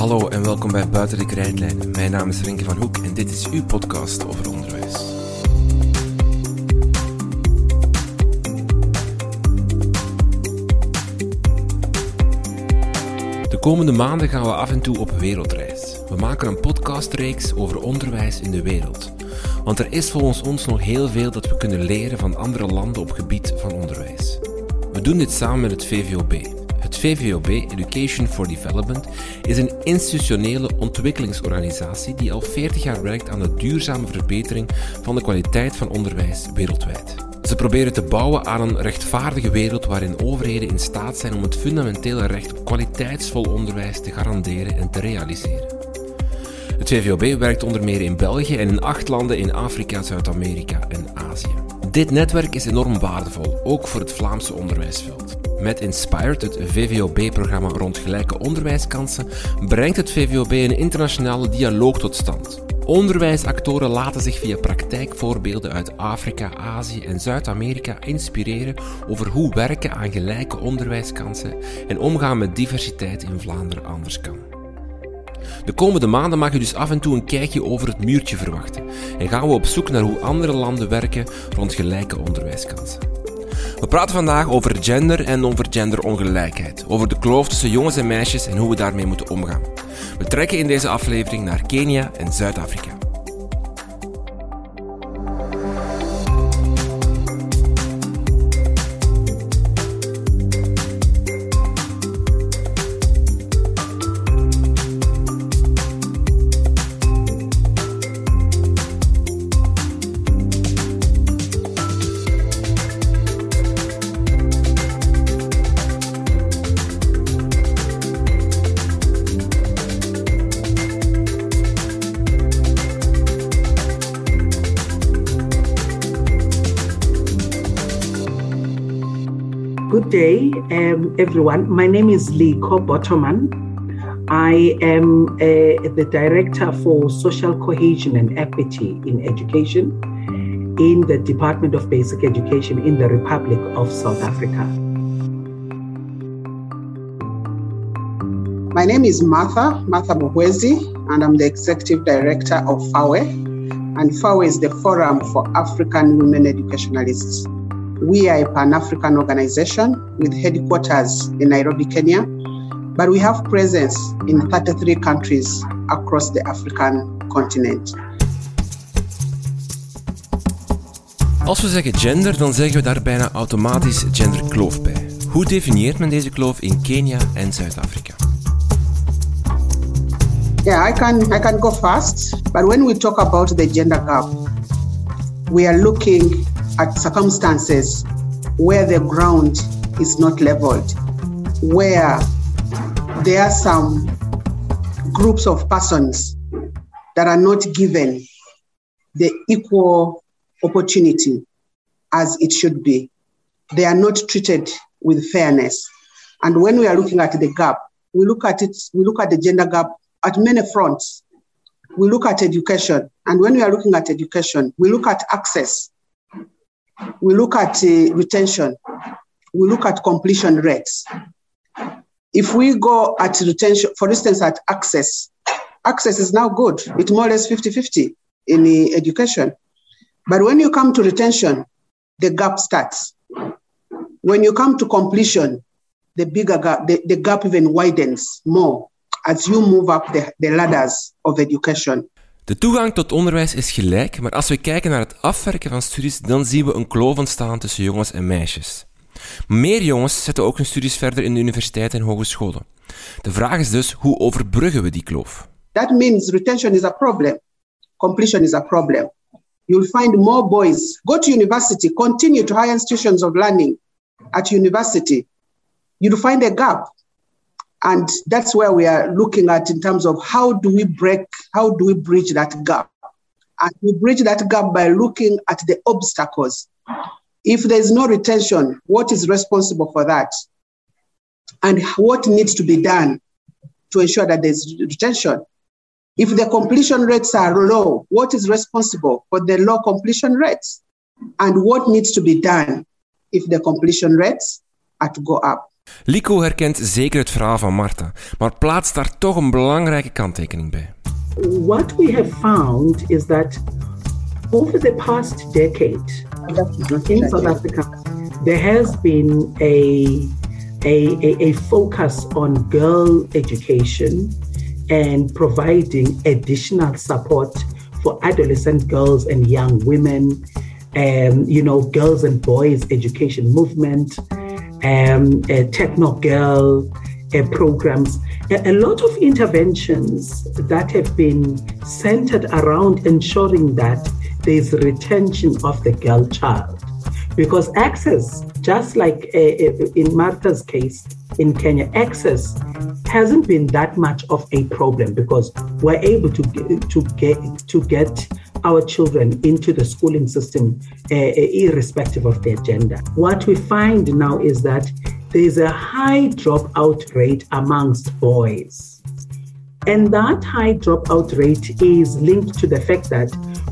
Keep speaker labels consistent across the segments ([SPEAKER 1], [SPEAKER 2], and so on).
[SPEAKER 1] Hallo en welkom bij Buiten de Krijtlijnen. Mijn naam is Renke van Hoek en dit is uw podcast over onderwijs. De komende maanden gaan we af en toe op wereldreis. We maken een podcastreeks over onderwijs in de wereld. Want er is volgens ons nog heel veel dat we kunnen leren van andere landen op gebied van onderwijs. We doen dit samen met het VVOB. Het VVOB, Education for Development, is een institutionele ontwikkelingsorganisatie die al 40 jaar werkt aan de duurzame verbetering van de kwaliteit van onderwijs wereldwijd. Ze proberen te bouwen aan een rechtvaardige wereld waarin overheden in staat zijn om het fundamentele recht op kwaliteitsvol onderwijs te garanderen en te realiseren. Het VVOB werkt onder meer in België en in acht landen in Afrika, Zuid-Amerika en Azië. Dit netwerk is enorm waardevol, ook voor het Vlaamse onderwijsveld. Met Inspired, het VVOB-programma rond gelijke onderwijskansen, brengt het VVOB een internationale dialoog tot stand. Onderwijsactoren laten zich via praktijkvoorbeelden uit Afrika, Azië en Zuid-Amerika inspireren over hoe werken aan gelijke onderwijskansen en omgaan met diversiteit in Vlaanderen anders kan. De komende maanden mag je dus af en toe een kijkje over het muurtje verwachten en gaan we op zoek naar hoe andere landen werken rond gelijke onderwijskansen. We praten vandaag over gender en over genderongelijkheid, over de kloof tussen jongens en meisjes en hoe we daarmee moeten omgaan. We trekken in deze aflevering naar Kenia en Zuid-Afrika.
[SPEAKER 2] Um, everyone. My name is Likho Bottoman. I am uh, the Director for Social Cohesion and Equity in Education in the Department of Basic Education in the Republic of South Africa.
[SPEAKER 3] My name is Martha, Martha Muhwezi, and I'm the Executive Director of FAWE. And FAWE is the Forum for African Women Educationalists. We are a Pan African organization with headquarters in Nairobi, Kenya, but we have presence in 33 countries across the African continent.
[SPEAKER 1] Als we zeggen gender, dan zeggen we daar bijna automatisch genderkloof bij. Hoe definieert men deze kloof in Kenia en Zuid-Afrika?
[SPEAKER 3] Yeah, I can I can go fast, but when we talk about the gender gap, we are looking at circumstances where the ground is not leveled, where there are some groups of persons that are not given the equal opportunity as it should be. They are not treated with fairness. And when we are looking at the gap, we look at it, we look at the gender gap at many fronts. We look at education. And when we are looking at education, we look at access we look at uh, retention, we look at completion rates. If we go at retention, for instance, at access, access is now good. It's more or less 50 50 in uh, education. But when you come to retention, the gap starts. When you come to completion, the bigger gap, the, the gap even widens more as you move up the, the ladders of education.
[SPEAKER 1] De toegang tot onderwijs is gelijk, maar als we kijken naar het afwerken van studies, dan zien we een kloof ontstaan tussen jongens en meisjes. Meer jongens zetten ook hun studies verder in de universiteit en hogescholen. De vraag is dus, hoe overbruggen we die kloof?
[SPEAKER 3] That means retention is a problem. Completion is a problem. You'll find more boys go to university, continue to higher institutions of learning at university. You'll find a gap and that's where we are looking at in terms of how do we break, how do we bridge that gap? And we bridge that gap by looking at the obstacles. If there's no retention, what is responsible for that? And what needs to be done to ensure that there's retention? If the completion rates are low, what is responsible for the low completion rates? And what needs to be done if the completion rates are to go up?
[SPEAKER 1] Likho herkent zeker het verhaal van Marta, maar plaatst daar toch een belangrijke kanttekening bij.
[SPEAKER 2] What we have found is that over the past decade in South Africa, there has been a, a, a, focus on girl education and providing additional support for adolescent girls and young women, um, you know, girls and boys education movement, um, uh, techno girl uh, programs, a, lot of interventions that have been centered around ensuring that there's retention of the girl child. Because access, just like uh, in Martha's case in Kenya, access hasn't been that much of a problem because we're able to get, to get to get our children into the schooling system uh, irrespective of their gender. What we find now is that there's a high dropout rate amongst boys. And that high dropout rate is linked to the fact that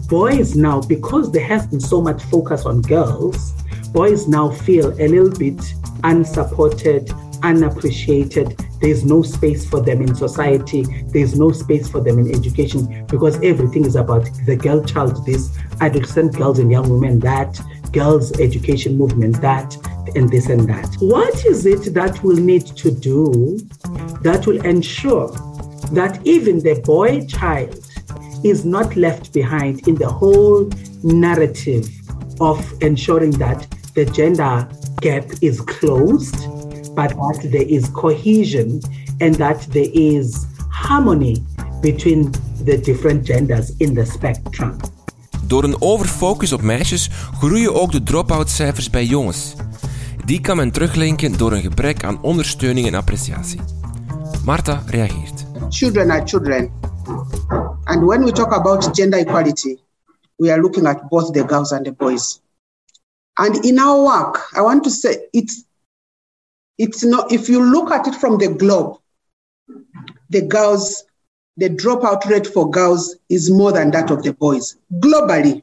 [SPEAKER 2] boys now, because there has been so much focus on girls, boys now feel a little bit unsupported, unappreciated. There's no space for them in society. There's no space for them in education because everything is about the girl child, this, adolescent girls and young women, that, girls' education movement, that, and this and that. What is it that we'll need to do that will ensure that even the boy child is not left behind in the whole narrative of ensuring that the gender gap is closed, but that there is cohesion and that there is harmony between the different genders in the spectrum.
[SPEAKER 1] Door een overfocus op meisjes groeien ook de drop-out cijfers bij jongens. Die kan men teruglinken door een gebrek aan ondersteuning en appreciatie. Marta reageert.
[SPEAKER 3] Children are children. And when we talk about gender equality, we are looking at both the girls and the boys. And in our work, I want to say it's it's not if you look at it from the globe, the girls, the dropout rate for girls is more than that of the boys globally.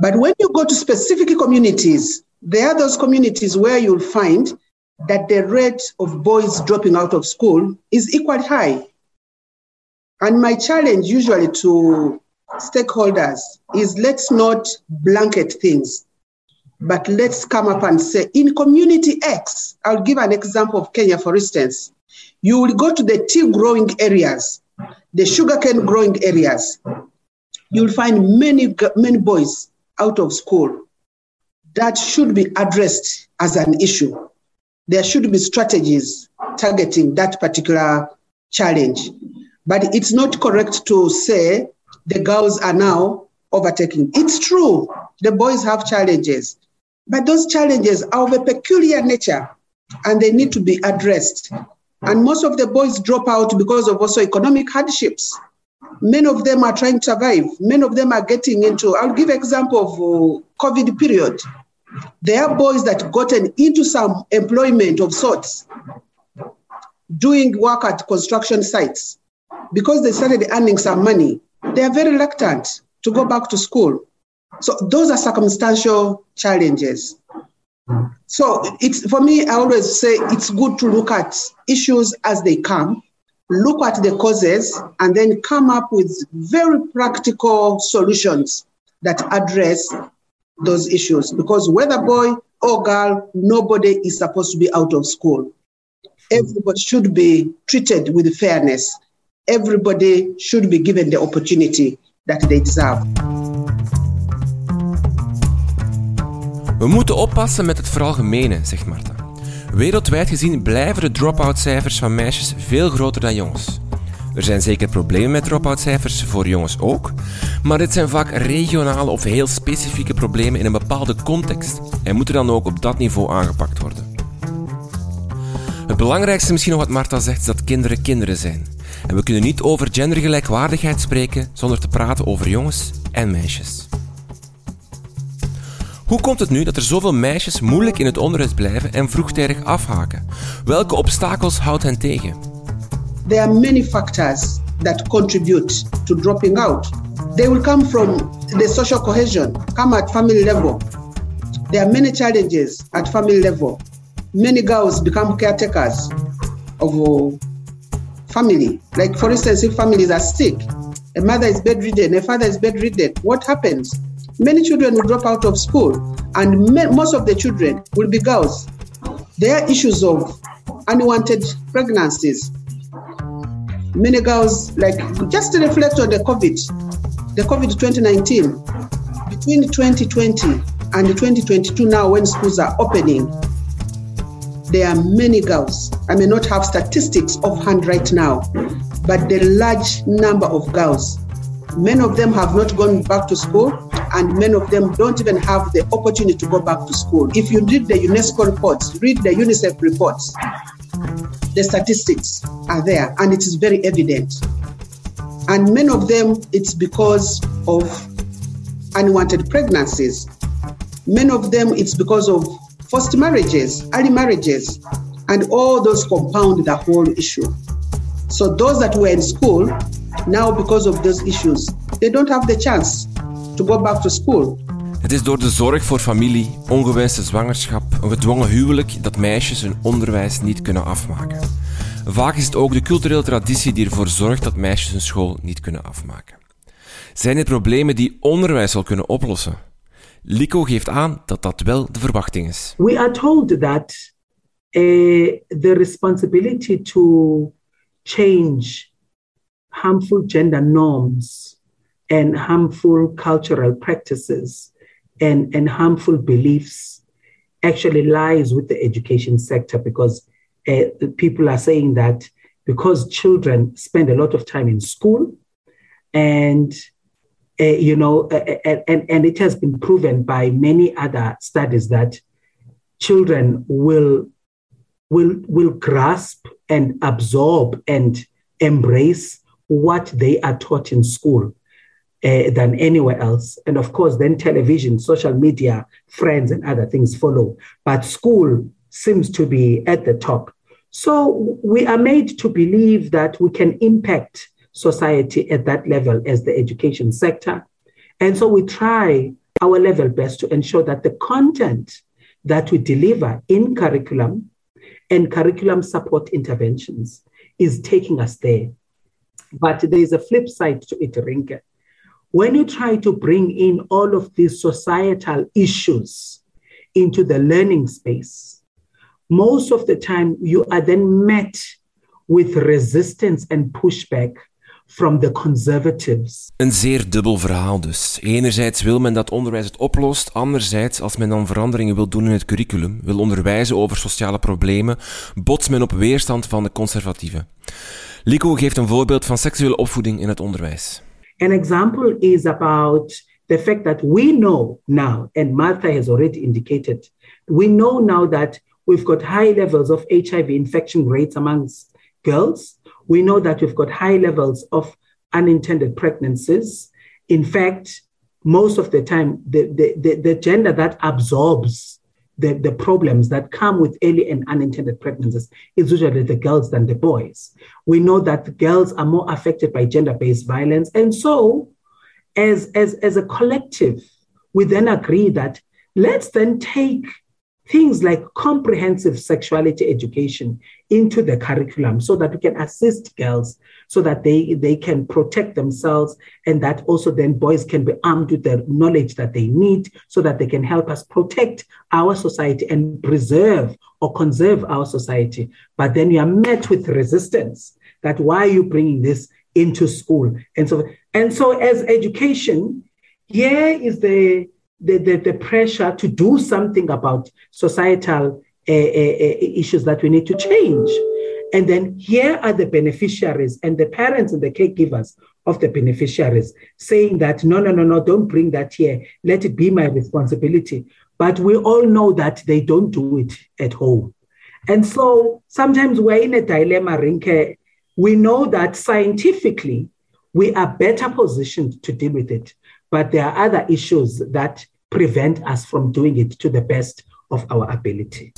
[SPEAKER 3] But when you go to specific communities, there are those communities where you'll find that the rate of boys dropping out of school is equally high. And my challenge usually to stakeholders is let's not blanket things, but let's come up and say in community X, I'll give an example of Kenya, for instance. You will go to the tea growing areas, the sugarcane growing areas. You'll find many, many boys out of school that should be addressed as an issue. There should be strategies targeting that particular challenge. But it's not correct to say the girls are now overtaking. It's true, the boys have challenges, but those challenges are of a peculiar nature and they need to be addressed. And most of the boys drop out because of also economic hardships. Many of them are trying to survive. Many of them are getting into, I'll give example of uh, COVID period. There are boys that gotten into some employment of sorts, doing work at construction sites. Because they started earning some money, they are very reluctant to go back to school. So those are circumstantial challenges. So it's for me, I always say it's good to look at issues as they come, look at the causes, and then come up with very practical solutions that address those issues. Because whether boy or girl, nobody is supposed to be out of school. Everybody should be treated with fairness. Everybody should be given the opportunity that they deserve.
[SPEAKER 1] We moeten oppassen met het veralgemenen, zegt Marta. Wereldwijd gezien blijven de drop-out cijfers van meisjes veel groter dan jongens. Er zijn zeker problemen met drop-out cijfers voor jongens ook, maar dit zijn vaak regionale of heel specifieke problemen in een bepaalde context en moeten dan ook op dat niveau aangepakt worden. Het belangrijkste misschien nog wat Marta zegt is dat kinderen kinderen zijn. En we kunnen niet over gendergelijkwaardigheid spreken zonder te praten over jongens en meisjes. Hoe komt het nu dat er zoveel meisjes moeilijk in het onderwijs blijven en vroegtijdig afhaken? Welke obstakels houdt hen tegen?
[SPEAKER 3] There are many factors that contribute to dropping out. They will come from the social cohesion, come at family level. There are many challenges at family level. Many girls become caretakers of family. Like, for instance, if families are sick, a mother is bedridden, a father is bedridden, what happens? Many children will drop out of school, and most of the children will be girls. There are issues of unwanted pregnancies. Many girls, like, just to reflect on the COVID, the COVID 2019, between 2020 and 2022, now when schools are opening, there are many girls. I may not have statistics offhand right now, but the large number of girls. Many of them have not gone back to school, and many of them don't even have the opportunity to go back to school. If you read the UNESCO reports, read the UNICEF reports, the statistics are there, and it is very evident. And many of them, it's because of unwanted pregnancies. Many of them, it's because of forced marriages, early marriages, and all those compound the whole issue. So those that were in school, now because of those issues, they don't have the chance to go back to school.
[SPEAKER 1] Het is door de zorg voor familie, ongewenste zwangerschap, een gedwongen huwelijk dat meisjes hun onderwijs niet kunnen afmaken. Vaak is het ook de culturele traditie die ervoor zorgt dat meisjes hun school niet kunnen afmaken. Zijn dit problemen die onderwijs zal kunnen oplossen? Lico geeft aan dat dat wel de verwachting is.
[SPEAKER 2] We are told that uh, the responsibility to change harmful gender norms and harmful cultural practices and, and harmful beliefs actually lies with the education sector because uh, people are saying that because children spend a lot of time in school and uh, you know, uh, and, and it has been proven by many other studies that children will will will grasp and absorb and embrace what they are taught in school uh, than anywhere else. And of course, then television, social media, friends, and other things follow. But school seems to be at the top. So we are made to believe that we can impact society at that level as the education sector. And so we try our level best to ensure that the content that we deliver in curriculum and curriculum support interventions is taking us there. But there is a flip side to it, Rinke. When you try to bring in all of these societal issues into the learning space, most of the time you are then met with resistance and pushback from the conservatives.
[SPEAKER 1] Een zeer dubbel verhaal dus. Enerzijds wil men dat onderwijs het oplost, anderzijds als men dan veranderingen wil doen in het curriculum, wil onderwijzen over sociale problemen, botst men op weerstand van de conservatieven. Lico geeft een voorbeeld van seksuele opvoeding in het onderwijs.
[SPEAKER 2] An example is about the fact that we know now, and Martha has already indicated, we know now that we've got high levels of HIV infection rates amongst girls. we know that we've got high levels of unintended pregnancies. In fact, most of the time, the, the, the, the gender that absorbs the, the problems that come with early and unintended pregnancies is usually the girls than the boys. We know that girls are more affected by gender based violence. And so, as, as, as a collective, we then agree that let's then take things like comprehensive sexuality education into the curriculum so that we can assist girls so that they, they can protect themselves and that also then boys can be armed with the knowledge that they need so that they can help us protect our society and preserve or conserve our society. But then you are met with resistance that why are you bringing this into school? And so, and so as education, here is the the, the, the pressure to do something about societal uh, uh, issues that we need to change. And then here are the beneficiaries and the parents and the caregivers of the beneficiaries saying that, no, no, no, no, don't bring that here. Let it be my responsibility. But we all know that they don't do it at home. And so sometimes we're in a dilemma, Rinke. We know that scientifically we are better positioned to deal with it. But there are other issues that prevent us from doing it to the best of our ability.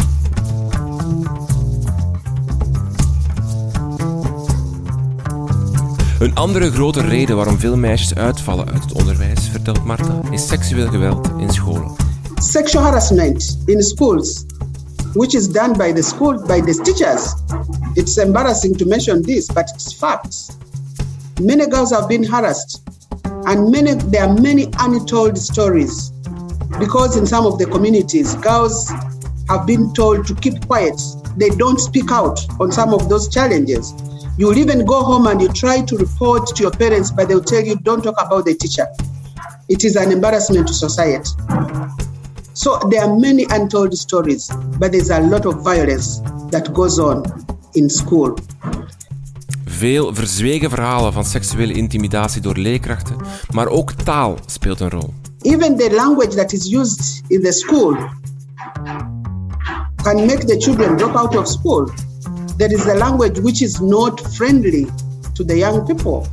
[SPEAKER 1] Een andere grote reden waarom veel meisjes uitvallen uit het onderwijs, vertelt Marta, is seksueel geweld in scholen.
[SPEAKER 3] Sexual harassment in schools, which is done by the school, by the teachers. It's embarrassing to mention this, but it's facts. Many girls have been harassed, and many there are many untold stories because in some of the communities, girls have been told to keep quiet. They don't speak out on some of those challenges. You'll even go home and you try to report to your parents, but they'll tell you, don't talk about the teacher. It is an embarrassment to society. So there are many untold stories, but there's a lot of violence that goes on in school.
[SPEAKER 1] Veel verzwegen verhalen van seksuele intimidatie door leerkrachten, maar ook taal speelt een rol.
[SPEAKER 3] Even the language that is used in the school can make the children drop out of school. There is a language which is not friendly to the young people.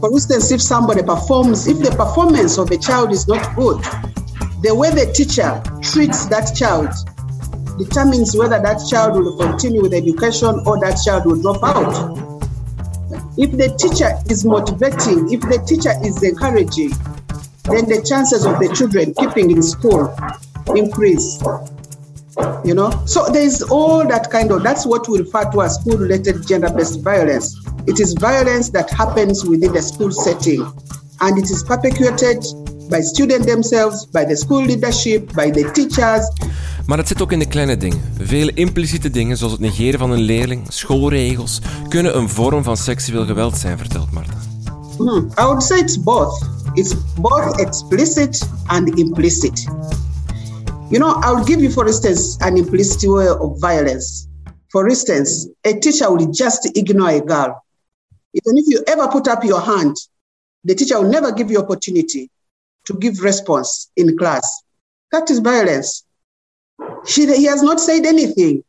[SPEAKER 3] For instance, if somebody performs, if the performance of a child is not good, the way the teacher treats that child determines whether that child will continue with education or that child will drop out. If the teacher is motivating, if the teacher is encouraging, then the chances of the children keeping in school increase. You know, so there is all that kind of that's what we refer to as school related gender based violence. It is violence that happens within the school setting and it is perpetuated by students themselves, by the school leadership, by the teachers.
[SPEAKER 1] Maar het zit ook in de kleine dingen. Vele impliciete dingen, zoals het negeren van een leerling, schoolregels, kunnen een vorm van seksueel geweld zijn, vertelt Marta.
[SPEAKER 3] Hmm. I would say it's both. It's both explicit and implicit. You know, I'll give you, for instance, an implicit way of violence. For instance, a teacher will just ignore a girl. Even if you ever put up your hand, the teacher will never give you opportunity to give response in class. That is violence. She, he has not said anything,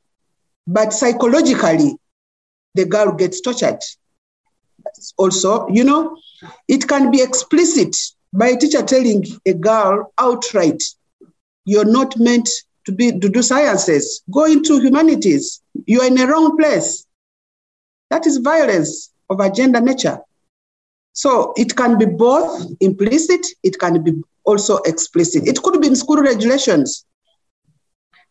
[SPEAKER 3] but psychologically, the girl gets tortured. That's Also, you know, it can be explicit by a teacher telling a girl outright, you're not meant to be to do sciences. Go into humanities. You are in a wrong place. That is violence of a gender nature. So it can be both implicit, it can be also explicit. It could be in school regulations.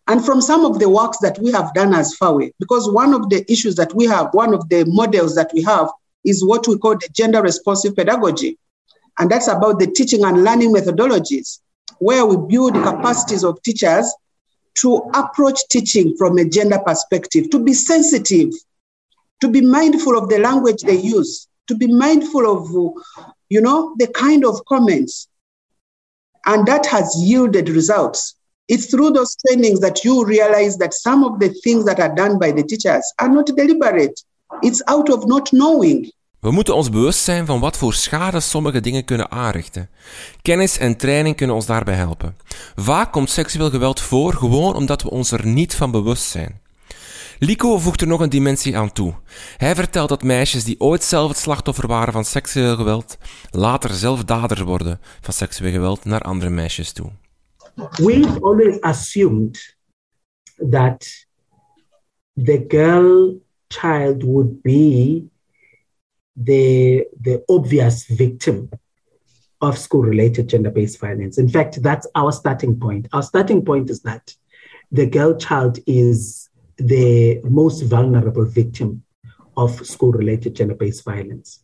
[SPEAKER 3] And from some of the works that we have done as FAWE, because one of the issues that we have, one of the models that we have is what we call the gender responsive pedagogy. And that's about the teaching and learning methodologies, where we build capacities of teachers to approach teaching from a gender perspective, to be sensitive, to be mindful of the language they use, to be mindful of, you know, the kind of comments. And that has yielded results. It's through those trainings that you realize that some of the things that are done by the teachers are not deliberate. It's out of not knowing.
[SPEAKER 1] We moeten ons bewust zijn van wat voor schade sommige dingen kunnen aanrichten. Kennis en training kunnen ons daarbij helpen. Vaak komt seksueel geweld voor gewoon omdat we ons er niet van bewust zijn. Lico voegt er nog een dimensie aan toe. Hij vertelt dat meisjes die ooit zelf het slachtoffer waren van seksueel geweld, later zelf dader worden van seksueel geweld naar andere meisjes toe.
[SPEAKER 2] We've always assumed that the girl child would be the, the obvious victim of school related gender based violence. In fact, that's our starting point. Our starting point is that the girl child is the most vulnerable victim of school related gender based violence.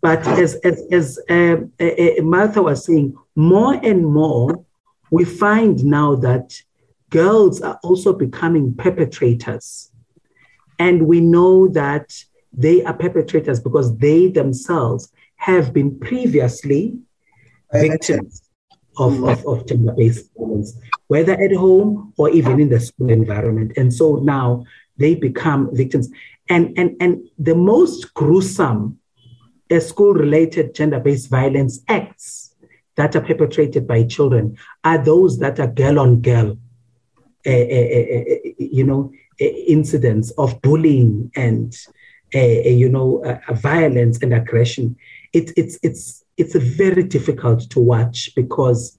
[SPEAKER 2] But as, as, as uh, uh, Martha was saying, more and more we find now that girls are also becoming perpetrators. And we know that they are perpetrators because they themselves have been previously victims of, of, of gender based violence, whether at home or even in the school environment. And so now they become victims. And, and, and the most gruesome school related gender based violence acts that are perpetrated by children are those that are girl on girl, uh, uh, uh, you know, incidents of bullying and, you know, violence and aggression. It, it's, it's, it's very difficult to watch because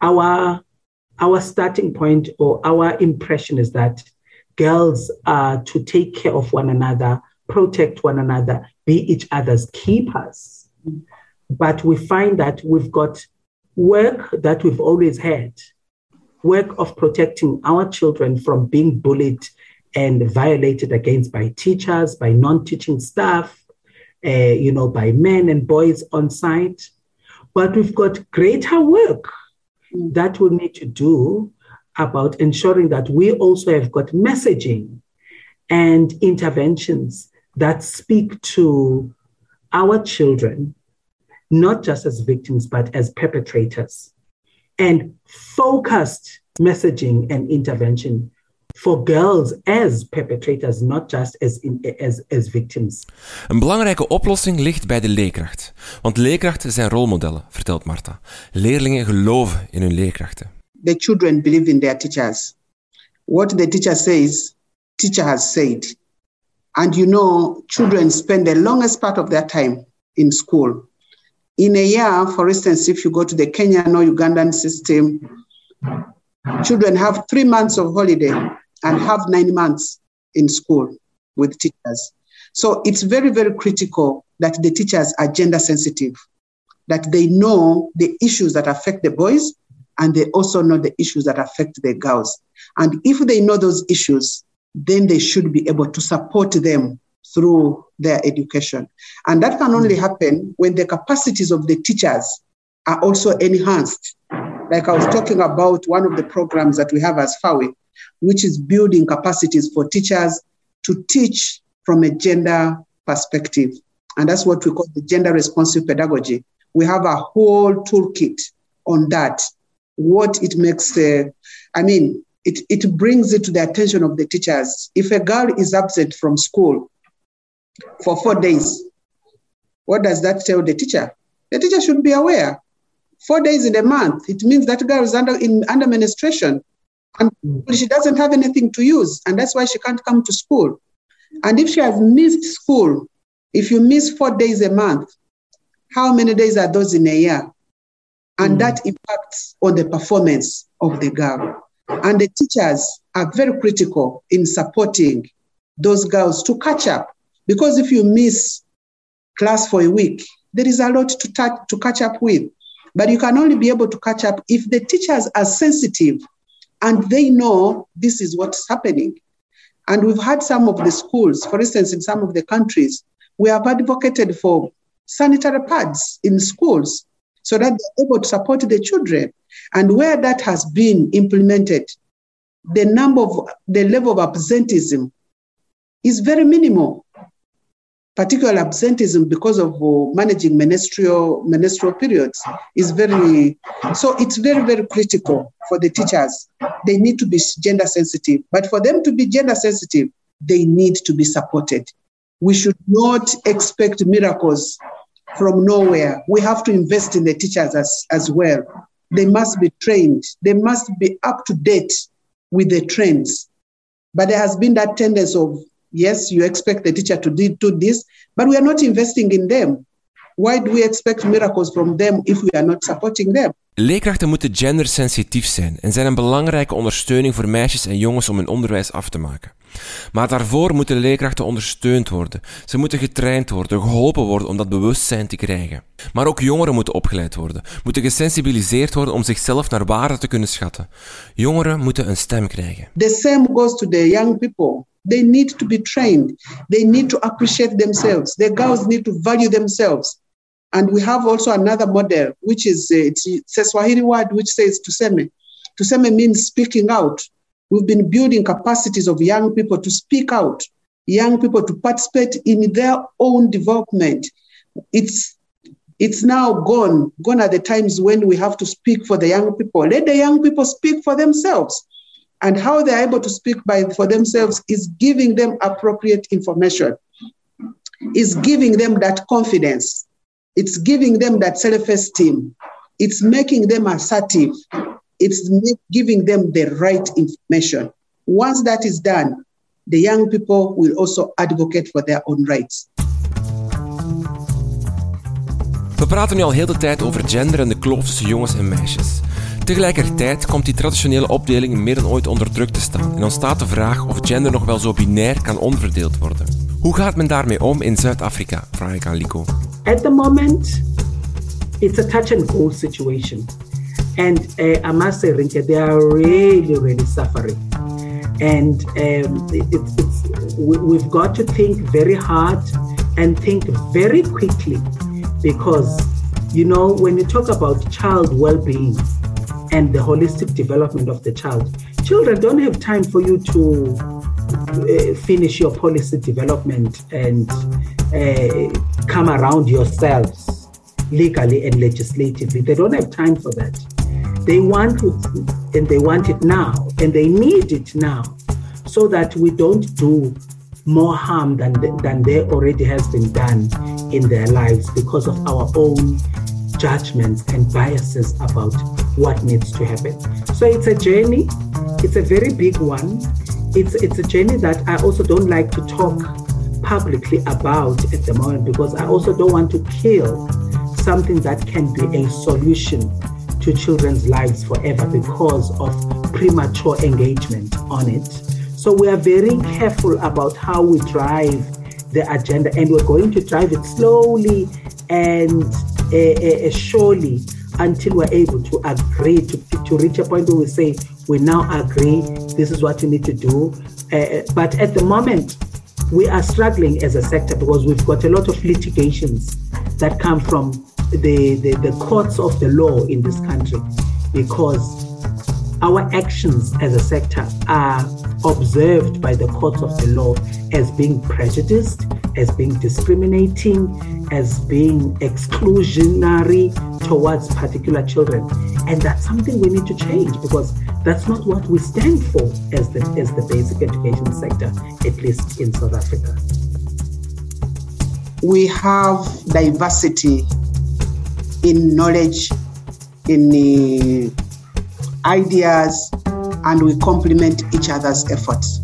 [SPEAKER 2] our, our starting point or our impression is that girls are to take care of one another, protect one another, be each other's keepers. But we find that we've got work that we've always had work of protecting our children from being bullied and violated against by teachers, by non teaching staff, uh, you know, by men and boys on site. But we've got greater work that we need to do about ensuring that we also have got messaging and interventions that speak to our children, not just as victims, but as perpetrators, and focused messaging and intervention for girls as perpetrators, not just as, in, as, as victims.
[SPEAKER 1] Een belangrijke oplossing ligt bij de leerkracht. Want leerkrachten zijn rolmodellen, vertelt Marta. Leerlingen geloven in hun leerkrachten.
[SPEAKER 3] The children believe in their teachers. What the teacher says, teacher has said. And you know, children spend the longest part of their time in school. In a year, for instance, if you go to the Kenyan or Ugandan system, children have three months of holiday and have nine months in school with teachers. So it's very, very critical that the teachers are gender sensitive, that they know the issues that affect the boys and they also know the issues that affect the girls. And if they know those issues, then they should be able to support them through their education. And that can only mm. happen when the capacities of the teachers are also enhanced. Like I was talking about one of the programs that we have as FAWE, which is building capacities for teachers to teach from a gender perspective. And that's what we call the gender responsive pedagogy. We have a whole toolkit on that, what it makes, uh, I mean, it, it brings it to the attention of the teachers. If a girl is absent from school for four days, what does that tell the teacher? The teacher should be aware. Four days in a month, it means that girl is under, in, under menstruation and she doesn't have anything to use, and that's why she can't come to school. And if she has missed school, if you miss four days a month, how many days are those in a year? And mm. that impacts on the performance of the girl. And the teachers are very critical in supporting those girls to catch up. Because if you miss class for a week, there is a lot to, touch, to catch up with. But you can only be able to catch up if the teachers are sensitive and they know this is what's happening. And we've had some of the schools, for instance, in some of the countries, we have advocated for sanitary pads in schools so that they're able to support the children. And where that has been implemented, the number of the level of absenteeism is very minimal, particular absenteeism because of uh, managing menstrual menstrual periods is very so it's very very critical for the teachers. They need to be gender sensitive but for them to be gender sensitive they need to be supported. We should not expect miracles from nowhere. We have to invest in the teachers as, as well. They must be trained. They must be up to date with the trends. But there has been that tendency of Yes, you expect the teacher to do this, but we are not investing in them. Why do we expect miracles from them if we are not supporting them?
[SPEAKER 1] Leerkrachten moeten gendersensitief zijn en zijn een belangrijke ondersteuning voor meisjes en jongens om hun onderwijs af te maken. Maar daarvoor moeten leerkrachten ondersteund worden. Ze moeten getraind worden, geholpen worden om dat bewustzijn te krijgen. Maar ook jongeren moeten opgeleid worden, moeten gesensibiliseerd worden om zichzelf naar waarde te kunnen schatten. Jongeren moeten een stem krijgen.
[SPEAKER 3] The same goes to the young people. They need to be trained. They need to appreciate themselves. The girls need to value themselves. And we have also another model, which is uh, it's, a Swahili word which says tuseme. Tuseme means speaking out. We've been building capacities of young people to speak out, young people to participate in their own development. It's it's now gone. Gone are the times when we have to speak for the young people. Let the young people speak for themselves. And how they're able to speak by for themselves is giving them appropriate information, is giving them that confidence, it's giving them that self-esteem, it's making them assertive, it's giving them the right information. Once that is done, the young people will also advocate for their own rights.
[SPEAKER 1] We praten nu al heel de tijd over gender en de kloof tussen jongens en meisjes. Tegelijkertijd komt die traditionele opdeling meer dan ooit onder druk te staan en ontstaat de vraag of gender nog wel zo binair kan onverdeeld worden. Hoe gaat men daarmee om in Zuid-Afrika? Vraag ik aan Lico.
[SPEAKER 2] At the moment, it's a touch and go situation. And uh, I must say, Rinke, they are really, really suffering. And um, it, it's, we, we've got to think very hard and think very quickly because, you know, when you talk about child well being and the holistic development of the child, children don't have time for you to uh, finish your policy development and uh, come around yourselves legally and legislatively. They don't have time for that. They want it and they want it now and they need it now so that we don't do more harm than, than there already has been done in their lives because of our own judgments and biases about what needs to happen. So it's a journey, it's a very big one. It's, it's a journey that I also don't like to talk publicly about at the moment because I also don't want to kill something that can be a solution to children's lives forever because of premature engagement on it. So we are very careful about how we drive the agenda, and we're going to drive it slowly and uh, uh, surely until we're able to agree to, to reach a point where we say we now agree this is what we need to do. Uh, but at the moment, we are struggling as a sector because we've got a lot of litigations that come from the, the, the courts of the law in this country because our actions as a sector are observed by the courts of the law as being prejudiced, as being discriminating, as being exclusionary towards particular children. And that's something we need to change because that's not what we stand for as the, as the basic education sector, at least in South Africa.
[SPEAKER 3] We have diversity in knowledge, in uh, ideas, and we complement each other's efforts.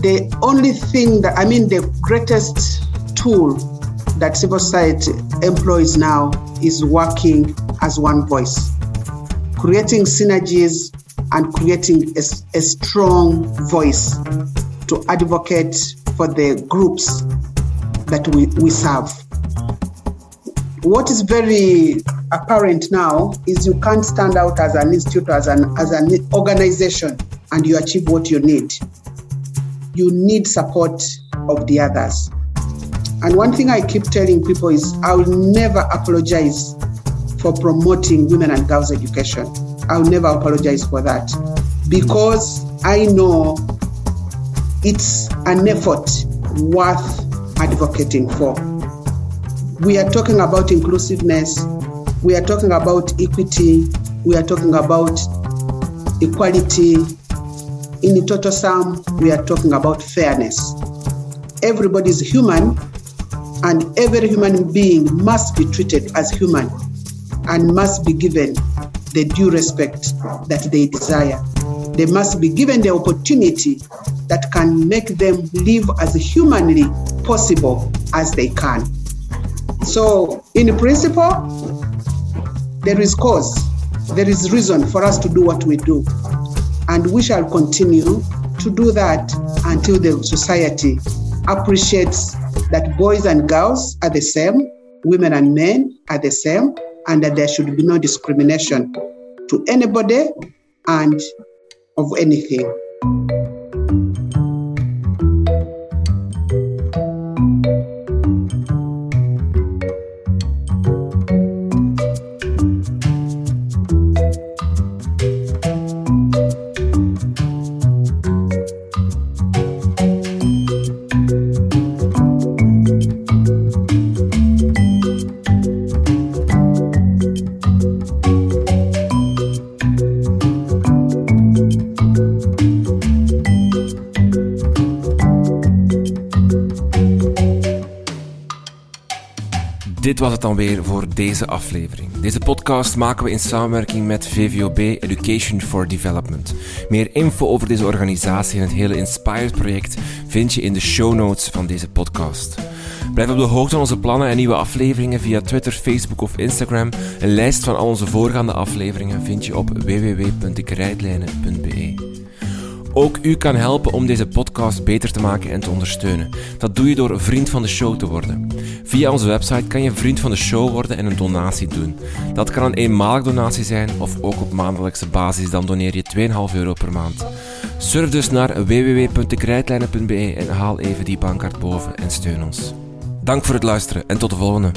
[SPEAKER 3] The only thing that, I mean, the greatest tool that civil society employs now is working as one voice, creating synergies and creating a, a strong voice to advocate for the groups that we, we serve. What is very apparent now is you can't stand out as an institute, as an, as an organization, and you achieve what you need. You need support of the others. And one thing I keep telling people is I will never apologize for promoting women and girls education. I'll never apologize for that because I know it's an effort worth advocating for. We are talking about inclusiveness, we are talking about equity, we are talking about equality. In the total sum, we are talking about fairness. Everybody is human, and every human being must be treated as human and must be given the due respect that they desire. They must be given the opportunity that can make them live as humanly possible as they can. So, in principle, there is cause, there is reason for us to do what we do. And we shall continue to do that until the society appreciates that boys and girls are the same, women and men are the same, and that there should be no discrimination to anybody and of anything.
[SPEAKER 1] Dit was het dan weer voor deze aflevering. Deze podcast maken we in samenwerking met VVOB Education for Development. Meer info over deze organisatie en het hele Inspired project vind je in de show notes van deze podcast. Blijf op de hoogte van onze plannen en nieuwe afleveringen via Twitter, Facebook of Instagram. Een lijst van al onze voorgaande afleveringen vind je op www.ikrijdlijnen.be. Ook u kan helpen om deze podcast beter te maken en te ondersteunen. Dat doe je door vriend van de show te worden. Via onze website kan je vriend van de show worden en een donatie doen. Dat kan een eenmalig donatie zijn of ook op maandelijkse basis, dan doneer je 2,5 euro per maand. Surf dus naar www.dekrijtlijnen.be en haal even die bankkaart boven en steun ons. Dank voor het luisteren en tot de volgende.